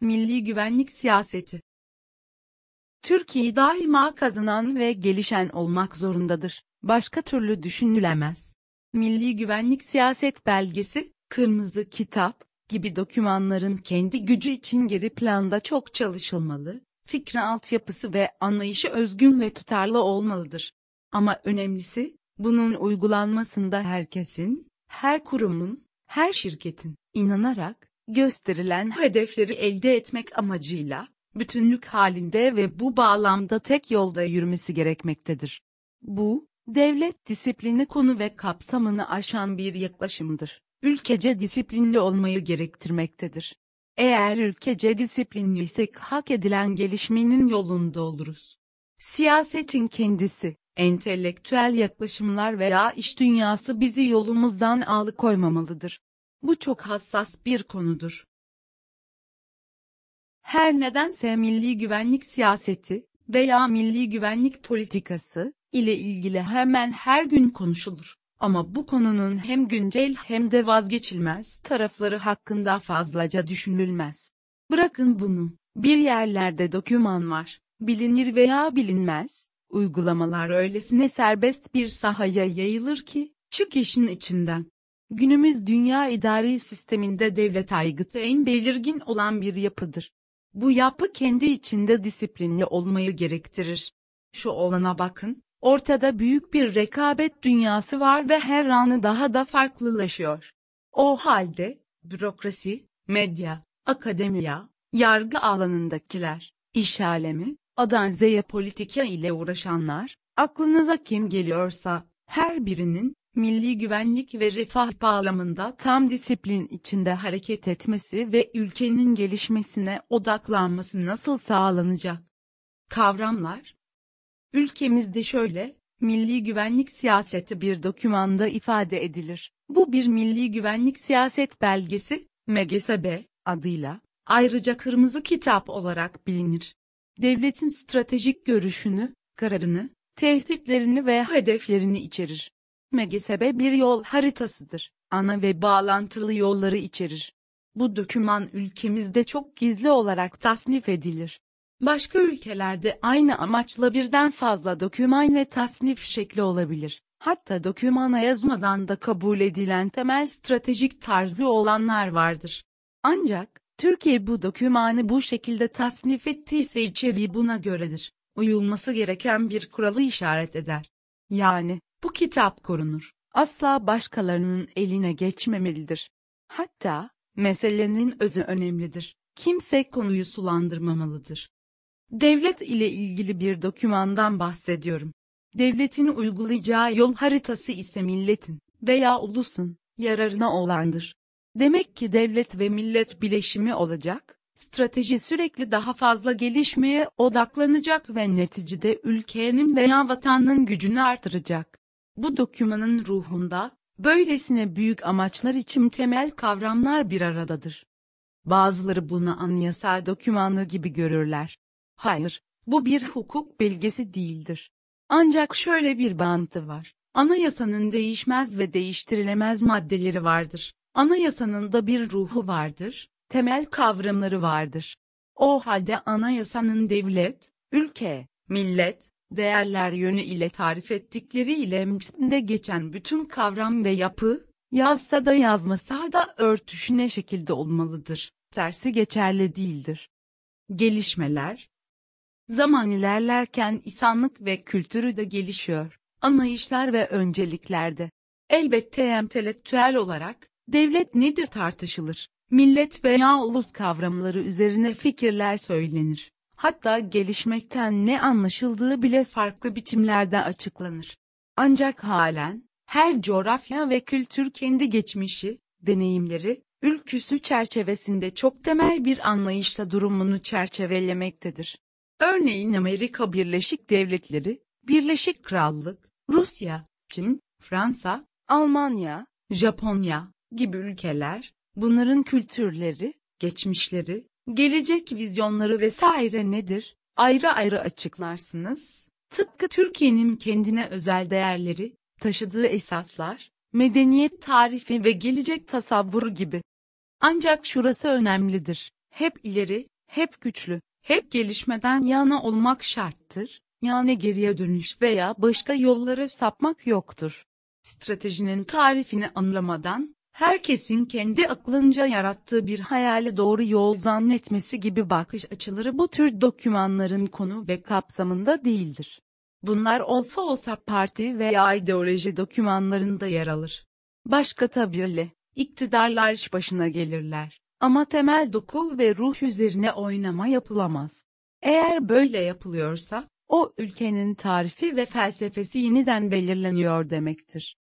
Milli güvenlik siyaseti Türkiye daima kazanan ve gelişen olmak zorundadır. Başka türlü düşünülemez. Milli Güvenlik Siyaset Belgesi, Kırmızı Kitap gibi dokümanların kendi gücü için geri planda çok çalışılmalı, fikri altyapısı ve anlayışı özgün ve tutarlı olmalıdır. Ama önemlisi, bunun uygulanmasında herkesin, her kurumun, her şirketin, inanarak, gösterilen hedefleri elde etmek amacıyla, bütünlük halinde ve bu bağlamda tek yolda yürümesi gerekmektedir. Bu, devlet disiplini konu ve kapsamını aşan bir yaklaşımdır. Ülkece disiplinli olmayı gerektirmektedir. Eğer ülkece disiplinliysek hak edilen gelişmenin yolunda oluruz. Siyasetin kendisi, entelektüel yaklaşımlar veya iş dünyası bizi yolumuzdan alıkoymamalıdır. Bu çok hassas bir konudur. Her nedense milli güvenlik siyaseti veya milli güvenlik politikası ile ilgili hemen her gün konuşulur. Ama bu konunun hem güncel hem de vazgeçilmez tarafları hakkında fazlaca düşünülmez. Bırakın bunu, bir yerlerde doküman var, bilinir veya bilinmez, uygulamalar öylesine serbest bir sahaya yayılır ki, çık işin içinden. Günümüz dünya idari sisteminde devlet aygıtı en belirgin olan bir yapıdır. Bu yapı kendi içinde disiplinli olmayı gerektirir. Şu olana bakın, ortada büyük bir rekabet dünyası var ve her anı daha da farklılaşıyor. O halde, bürokrasi, medya, akademiya, yargı alanındakiler, iş alemi, Adan Z'ye politika ile uğraşanlar, aklınıza kim geliyorsa, her birinin, milli güvenlik ve refah bağlamında tam disiplin içinde hareket etmesi ve ülkenin gelişmesine odaklanması nasıl sağlanacak? Kavramlar Ülkemizde şöyle, milli güvenlik siyaseti bir dokümanda ifade edilir. Bu bir milli güvenlik siyaset belgesi, MGSB adıyla, ayrıca kırmızı kitap olarak bilinir. Devletin stratejik görüşünü, kararını, tehditlerini ve hedeflerini içerir. MGSB bir yol haritasıdır. Ana ve bağlantılı yolları içerir. Bu doküman ülkemizde çok gizli olarak tasnif edilir. Başka ülkelerde aynı amaçla birden fazla doküman ve tasnif şekli olabilir. Hatta dokümana yazmadan da kabul edilen temel stratejik tarzı olanlar vardır. Ancak, Türkiye bu dokümanı bu şekilde tasnif ettiyse içeriği buna göredir. Uyulması gereken bir kuralı işaret eder. Yani, kitap korunur. Asla başkalarının eline geçmemelidir. Hatta, meselenin özü önemlidir. Kimse konuyu sulandırmamalıdır. Devlet ile ilgili bir dokümandan bahsediyorum. Devletin uygulayacağı yol haritası ise milletin veya ulusun yararına olandır. Demek ki devlet ve millet bileşimi olacak, strateji sürekli daha fazla gelişmeye odaklanacak ve neticede ülkenin veya vatanın gücünü artıracak. Bu dokümanın ruhunda, böylesine büyük amaçlar için temel kavramlar bir aradadır. Bazıları bunu anayasal dokümanı gibi görürler. Hayır, bu bir hukuk belgesi değildir. Ancak şöyle bir bantı var. Anayasanın değişmez ve değiştirilemez maddeleri vardır. Anayasanın da bir ruhu vardır, temel kavramları vardır. O halde anayasanın devlet, ülke, millet, değerler yönü ile tarif ettikleri ile MİPS'de geçen bütün kavram ve yapı, yazsa da yazmasa da örtüşüne şekilde olmalıdır. Tersi geçerli değildir. Gelişmeler, Zaman ilerlerken insanlık ve kültürü de gelişiyor. Anlayışlar ve önceliklerde. Elbette entelektüel olarak, devlet nedir tartışılır. Millet veya ulus kavramları üzerine fikirler söylenir. Hatta gelişmekten ne anlaşıldığı bile farklı biçimlerde açıklanır. Ancak halen, her coğrafya ve kültür kendi geçmişi, deneyimleri, ülküsü çerçevesinde çok temel bir anlayışla durumunu çerçevelemektedir. Örneğin Amerika Birleşik Devletleri, Birleşik Krallık, Rusya, Çin, Fransa, Almanya, Japonya gibi ülkeler, bunların kültürleri, geçmişleri, gelecek vizyonları vesaire nedir? Ayrı ayrı açıklarsınız. Tıpkı Türkiye'nin kendine özel değerleri, taşıdığı esaslar, medeniyet tarifi ve gelecek tasavvuru gibi. Ancak şurası önemlidir. hep ileri, hep güçlü, hep gelişmeden yana olmak şarttır, yani geriye dönüş veya başka yollara sapmak yoktur. Stratejinin tarifini anlamadan, herkesin kendi aklınca yarattığı bir hayale doğru yol zannetmesi gibi bakış açıları bu tür dokümanların konu ve kapsamında değildir. Bunlar olsa olsa parti veya ideoloji dokümanlarında yer alır. Başka tabirle, iktidarlar iş başına gelirler. Ama temel doku ve ruh üzerine oynama yapılamaz. Eğer böyle yapılıyorsa, o ülkenin tarifi ve felsefesi yeniden belirleniyor demektir.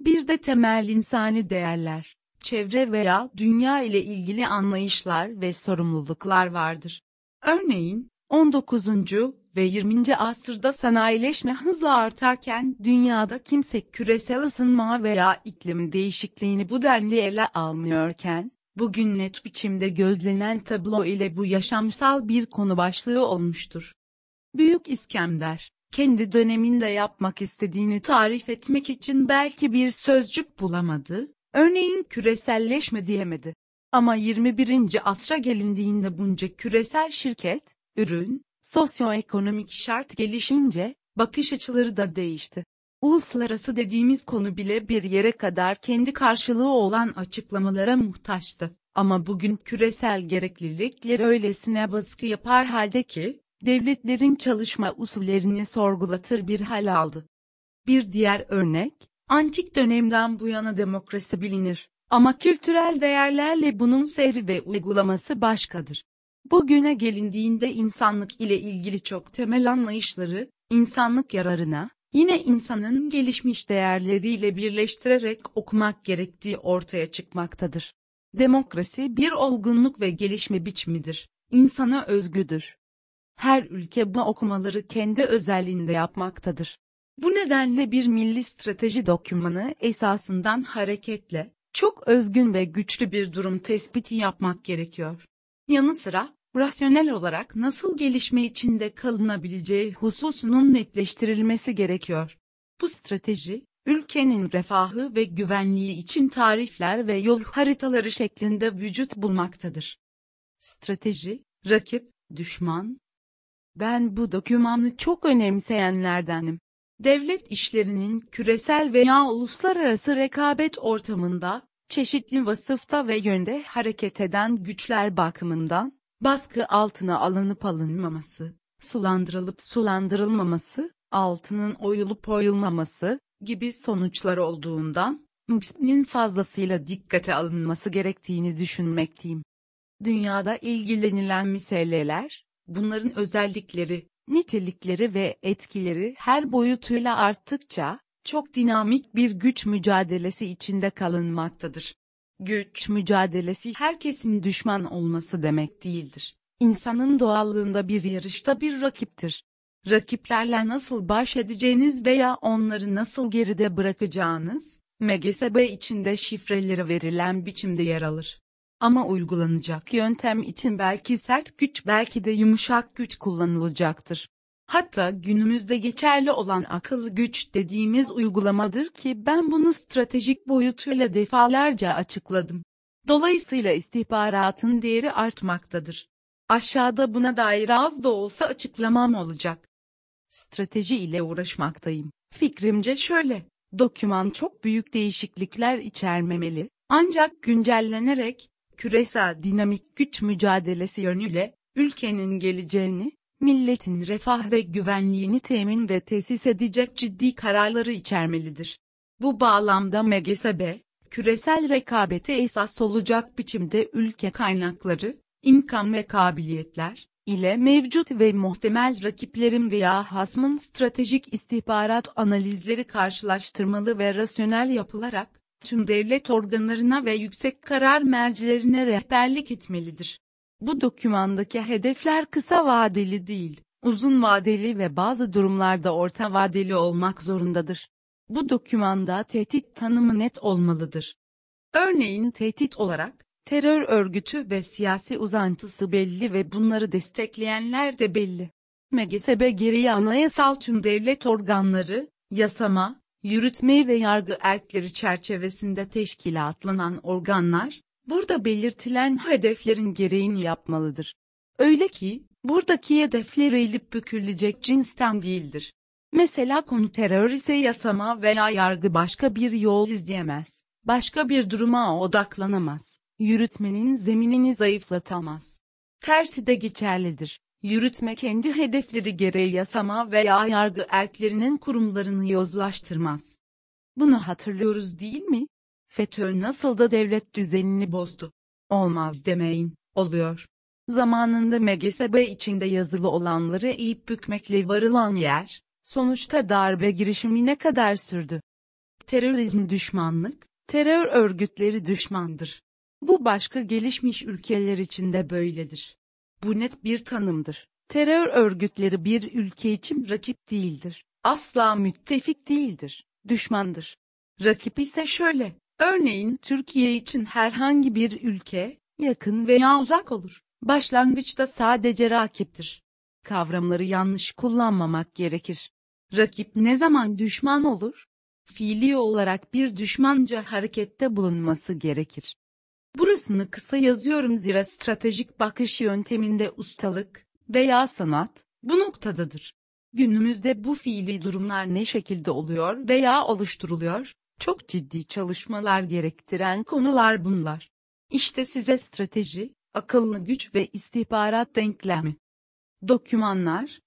Bir de temel insani değerler, çevre veya dünya ile ilgili anlayışlar ve sorumluluklar vardır. Örneğin, 19. ve 20. asırda sanayileşme hızla artarken dünyada kimse küresel ısınma veya iklim değişikliğini bu denli ele almıyorken, bugün net biçimde gözlenen tablo ile bu yaşamsal bir konu başlığı olmuştur. Büyük İskender, kendi döneminde yapmak istediğini tarif etmek için belki bir sözcük bulamadı, örneğin küreselleşme diyemedi. Ama 21. asra gelindiğinde bunca küresel şirket, ürün, sosyoekonomik şart gelişince, bakış açıları da değişti. Uluslararası dediğimiz konu bile bir yere kadar kendi karşılığı olan açıklamalara muhtaçtı. Ama bugün küresel gereklilikler öylesine baskı yapar halde ki, devletlerin çalışma usullerini sorgulatır bir hal aldı. Bir diğer örnek, antik dönemden bu yana demokrasi bilinir. Ama kültürel değerlerle bunun seyri ve uygulaması başkadır. Bugüne gelindiğinde insanlık ile ilgili çok temel anlayışları, insanlık yararına, yine insanın gelişmiş değerleriyle birleştirerek okumak gerektiği ortaya çıkmaktadır. Demokrasi bir olgunluk ve gelişme biçimidir. İnsana özgüdür. Her ülke bu okumaları kendi özelliğinde yapmaktadır. Bu nedenle bir milli strateji dokümanı esasından hareketle, çok özgün ve güçlü bir durum tespiti yapmak gerekiyor. Yanı sıra, rasyonel olarak nasıl gelişme içinde kalınabileceği hususunun netleştirilmesi gerekiyor. Bu strateji, ülkenin refahı ve güvenliği için tarifler ve yol haritaları şeklinde vücut bulmaktadır. Strateji, rakip, düşman. Ben bu dokümanı çok önemseyenlerdenim. Devlet işlerinin küresel veya uluslararası rekabet ortamında, çeşitli vasıfta ve yönde hareket eden güçler bakımından, baskı altına alınıp alınmaması, sulandırılıp sulandırılmaması, altının oyulup oyulmaması, gibi sonuçlar olduğundan, MUPS'nin fazlasıyla dikkate alınması gerektiğini düşünmekteyim. Dünyada ilgilenilen meseleler, bunların özellikleri, nitelikleri ve etkileri her boyutuyla arttıkça, çok dinamik bir güç mücadelesi içinde kalınmaktadır. Güç mücadelesi herkesin düşman olması demek değildir. İnsanın doğallığında bir yarışta bir rakiptir. Rakiplerle nasıl baş edeceğiniz veya onları nasıl geride bırakacağınız, MGSB içinde şifreleri verilen biçimde yer alır. Ama uygulanacak yöntem için belki sert güç belki de yumuşak güç kullanılacaktır. Hatta günümüzde geçerli olan akıllı güç dediğimiz uygulamadır ki ben bunu stratejik boyutuyla defalarca açıkladım. Dolayısıyla istihbaratın değeri artmaktadır. Aşağıda buna dair az da olsa açıklamam olacak. Strateji ile uğraşmaktayım. Fikrimce şöyle, doküman çok büyük değişiklikler içermemeli, ancak güncellenerek, küresel dinamik güç mücadelesi yönüyle, ülkenin geleceğini, milletin refah ve güvenliğini temin ve tesis edecek ciddi kararları içermelidir. Bu bağlamda MGSB, küresel rekabete esas olacak biçimde ülke kaynakları, imkan ve kabiliyetler, ile mevcut ve muhtemel rakiplerin veya hasmın stratejik istihbarat analizleri karşılaştırmalı ve rasyonel yapılarak, tüm devlet organlarına ve yüksek karar mercilerine rehberlik etmelidir. Bu dokümandaki hedefler kısa vadeli değil, uzun vadeli ve bazı durumlarda orta vadeli olmak zorundadır. Bu dokümanda tehdit tanımı net olmalıdır. Örneğin tehdit olarak, terör örgütü ve siyasi uzantısı belli ve bunları destekleyenler de belli. MGSB geriye anayasal tüm devlet organları, yasama, yürütme ve yargı erkleri çerçevesinde teşkilatlanan organlar, burada belirtilen hedeflerin gereğini yapmalıdır. Öyle ki, buradaki hedefler eğilip bükülecek cinsten değildir. Mesela konu terör ise yasama veya yargı başka bir yol izleyemez. Başka bir duruma odaklanamaz. Yürütmenin zeminini zayıflatamaz. Tersi de geçerlidir. Yürütme kendi hedefleri gereği yasama veya yargı erklerinin kurumlarını yozlaştırmaz. Bunu hatırlıyoruz değil mi? FETÖ nasıl da devlet düzenini bozdu. Olmaz demeyin, oluyor. Zamanında MGSB içinde yazılı olanları eğip bükmekle varılan yer, sonuçta darbe girişimi ne kadar sürdü? Terörizm düşmanlık, terör örgütleri düşmandır. Bu başka gelişmiş ülkeler için de böyledir. Bu net bir tanımdır. Terör örgütleri bir ülke için rakip değildir. Asla müttefik değildir, düşmandır. Rakip ise şöyle, örneğin Türkiye için herhangi bir ülke, yakın veya uzak olur. Başlangıçta sadece rakiptir. Kavramları yanlış kullanmamak gerekir. Rakip ne zaman düşman olur? Fiili olarak bir düşmanca harekette bulunması gerekir. Burasını kısa yazıyorum zira stratejik bakış yönteminde ustalık veya sanat bu noktadadır. Günümüzde bu fiili durumlar ne şekilde oluyor veya oluşturuluyor? Çok ciddi çalışmalar gerektiren konular bunlar. İşte size strateji, akıllı güç ve istihbarat denklemi. Dokümanlar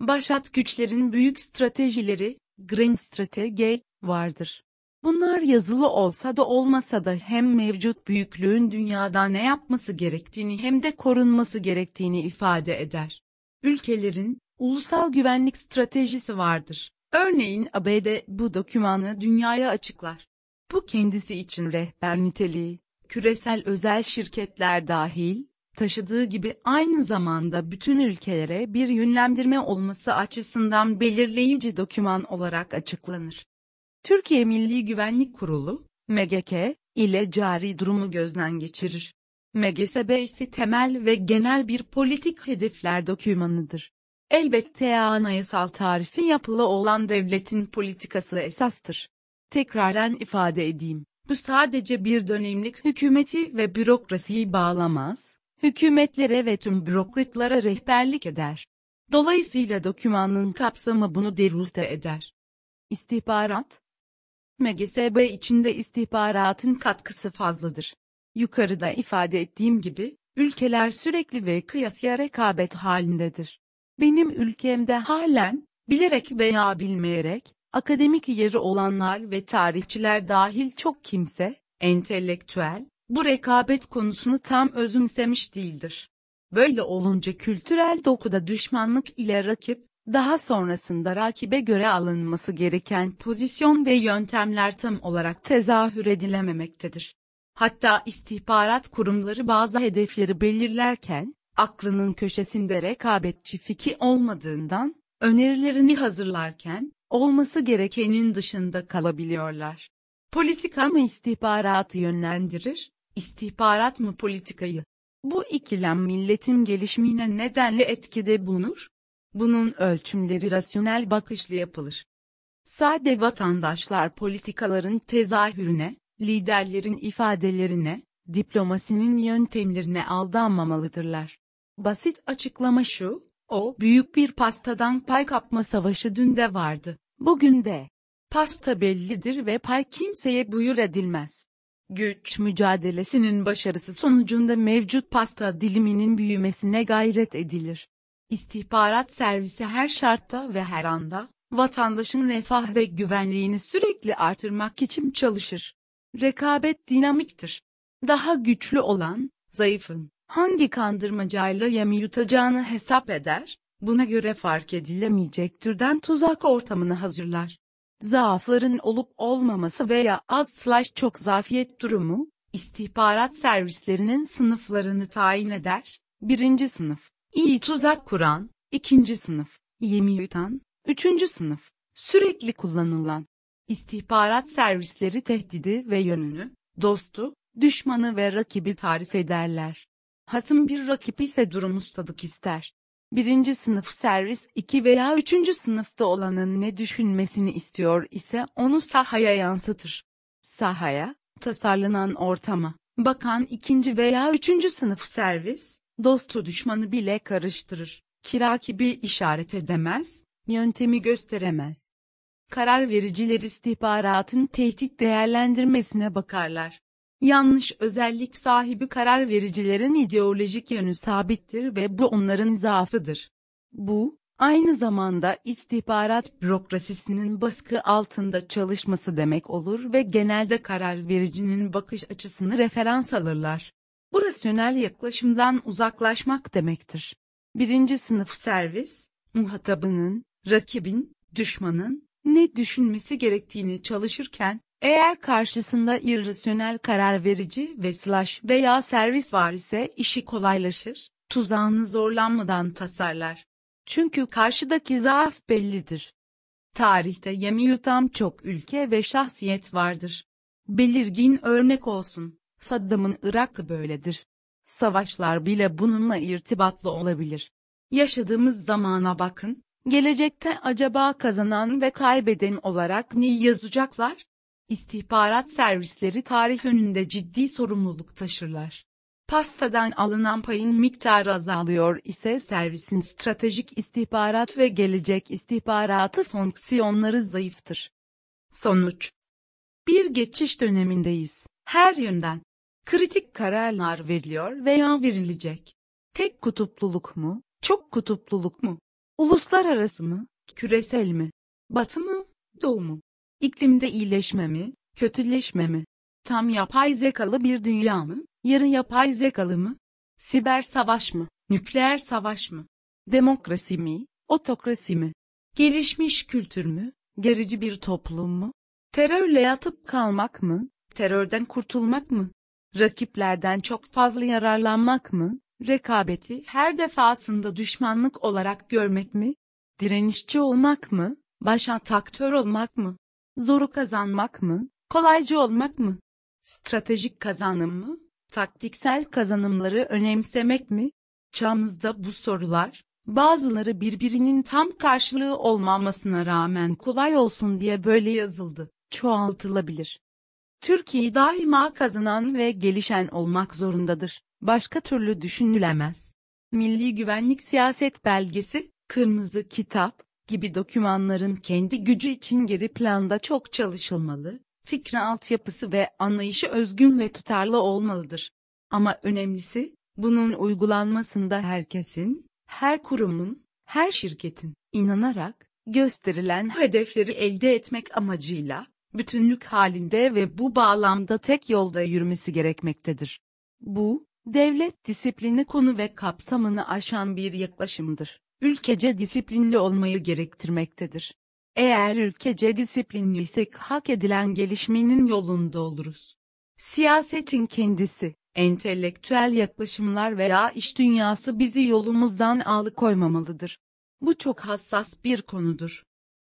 Başat güçlerin büyük stratejileri, Grand Strategy, vardır. Bunlar yazılı olsa da olmasa da hem mevcut büyüklüğün dünyada ne yapması gerektiğini hem de korunması gerektiğini ifade eder. Ülkelerin, ulusal güvenlik stratejisi vardır. Örneğin ABD bu dokümanı dünyaya açıklar. Bu kendisi için rehber niteliği, küresel özel şirketler dahil, taşıdığı gibi aynı zamanda bütün ülkelere bir yönlendirme olması açısından belirleyici doküman olarak açıklanır. Türkiye Milli Güvenlik Kurulu, MGK, ile cari durumu gözden geçirir. MGSB ise temel ve genel bir politik hedefler dokümanıdır. Elbette anayasal tarifi yapılı olan devletin politikası esastır. Tekraren ifade edeyim, bu sadece bir dönemlik hükümeti ve bürokrasiyi bağlamaz, hükümetlere ve tüm bürokratlara rehberlik eder. Dolayısıyla dokümanın kapsamı bunu derulte eder. İstihbarat, MGSB içinde istihbaratın katkısı fazladır. Yukarıda ifade ettiğim gibi, ülkeler sürekli ve kıyasıya rekabet halindedir. Benim ülkemde halen, bilerek veya bilmeyerek, akademik yeri olanlar ve tarihçiler dahil çok kimse, entelektüel, bu rekabet konusunu tam özümsemiş değildir. Böyle olunca kültürel dokuda düşmanlık ile rakip, daha sonrasında rakibe göre alınması gereken pozisyon ve yöntemler tam olarak tezahür edilememektedir. Hatta istihbarat kurumları bazı hedefleri belirlerken, aklının köşesinde rekabetçi fikir olmadığından, önerilerini hazırlarken, olması gerekenin dışında kalabiliyorlar. Politika mı istihbaratı yönlendirir, istihbarat mı politikayı? Bu ikilem milletin gelişimine nedenli etkide bulunur, bunun ölçümleri rasyonel bakışlı yapılır. Sade vatandaşlar politikaların tezahürüne, liderlerin ifadelerine, diplomasinin yöntemlerine aldanmamalıdırlar. Basit açıklama şu, o büyük bir pastadan pay kapma savaşı dün de vardı, bugün de. Pasta bellidir ve pay kimseye buyur edilmez. Güç mücadelesinin başarısı sonucunda mevcut pasta diliminin büyümesine gayret edilir. İstihbarat servisi her şartta ve her anda, vatandaşın refah ve güvenliğini sürekli artırmak için çalışır. Rekabet dinamiktir. Daha güçlü olan, zayıfın, hangi kandırmacayla yemi yutacağını hesap eder, buna göre fark edilemeyecek türden tuzak ortamını hazırlar. Zaafların olup olmaması veya az slash çok zafiyet durumu, istihbarat servislerinin sınıflarını tayin eder. Birinci sınıf, iyi tuzak kuran, ikinci sınıf, yemi yutan, üçüncü sınıf, sürekli kullanılan. İstihbarat servisleri tehdidi ve yönünü, dostu, düşmanı ve rakibi tarif ederler. Hasım bir rakip ise durum ustalık ister. Birinci sınıf servis iki veya üçüncü sınıfta olanın ne düşünmesini istiyor ise onu sahaya yansıtır. Sahaya, tasarlanan ortama, Bakan ikinci veya üçüncü sınıf servis, dostu düşmanı bile karıştırır. Kirakibi işaret edemez, yöntemi gösteremez. Karar vericiler istihbaratın tehdit değerlendirmesine bakarlar. Yanlış özellik sahibi karar vericilerin ideolojik yönü sabittir ve bu onların zaafıdır. Bu, aynı zamanda istihbarat bürokrasisinin baskı altında çalışması demek olur ve genelde karar vericinin bakış açısını referans alırlar. Bu rasyonel yaklaşımdan uzaklaşmak demektir. Birinci sınıf servis, muhatabının, rakibin, düşmanın, ne düşünmesi gerektiğini çalışırken, eğer karşısında irrasyonel karar verici ve slash veya servis var ise işi kolaylaşır, tuzağını zorlanmadan tasarlar. Çünkü karşıdaki zaaf bellidir. Tarihte yemi yutan çok ülke ve şahsiyet vardır. Belirgin örnek olsun, Saddam'ın Irak'ı böyledir. Savaşlar bile bununla irtibatlı olabilir. Yaşadığımız zamana bakın, gelecekte acaba kazanan ve kaybeden olarak ne yazacaklar? İstihbarat servisleri tarih önünde ciddi sorumluluk taşırlar. Pastadan alınan payın miktarı azalıyor ise servisin stratejik istihbarat ve gelecek istihbaratı fonksiyonları zayıftır. Sonuç Bir geçiş dönemindeyiz. Her yönden. Kritik kararlar veriliyor veya verilecek. Tek kutupluluk mu, çok kutupluluk mu? Uluslararası mı, küresel mi? Batı mı, doğu mu? İklimde iyileşme mi, kötüleşme mi? Tam yapay zekalı bir dünya mı, yarı yapay zekalı mı? Siber savaş mı, nükleer savaş mı? Demokrasi mi, otokrasi mi? Gelişmiş kültür mü, gerici bir toplum mu? Terörle yatıp kalmak mı, terörden kurtulmak mı? Rakiplerden çok fazla yararlanmak mı, rekabeti her defasında düşmanlık olarak görmek mi? Direnişçi olmak mı, baş ataktör olmak mı? Zoru kazanmak mı, kolaycı olmak mı? Stratejik kazanım mı, taktiksel kazanımları önemsemek mi? Çağımızda bu sorular, bazıları birbirinin tam karşılığı olmamasına rağmen kolay olsun diye böyle yazıldı, çoğaltılabilir. Türkiye daima kazanan ve gelişen olmak zorundadır. Başka türlü düşünülemez. Milli Güvenlik Siyaset Belgesi, Kırmızı Kitap gibi dokümanların kendi gücü için geri planda çok çalışılmalı, fikri altyapısı ve anlayışı özgün ve tutarlı olmalıdır. Ama önemlisi, bunun uygulanmasında herkesin, her kurumun, her şirketin, inanarak, gösterilen hedefleri elde etmek amacıyla, bütünlük halinde ve bu bağlamda tek yolda yürümesi gerekmektedir. Bu, devlet disiplini konu ve kapsamını aşan bir yaklaşımdır. Ülkece disiplinli olmayı gerektirmektedir. Eğer ülkece disiplinliysek hak edilen gelişmenin yolunda oluruz. Siyasetin kendisi, entelektüel yaklaşımlar veya iş dünyası bizi yolumuzdan alıkoymamalıdır. Bu çok hassas bir konudur.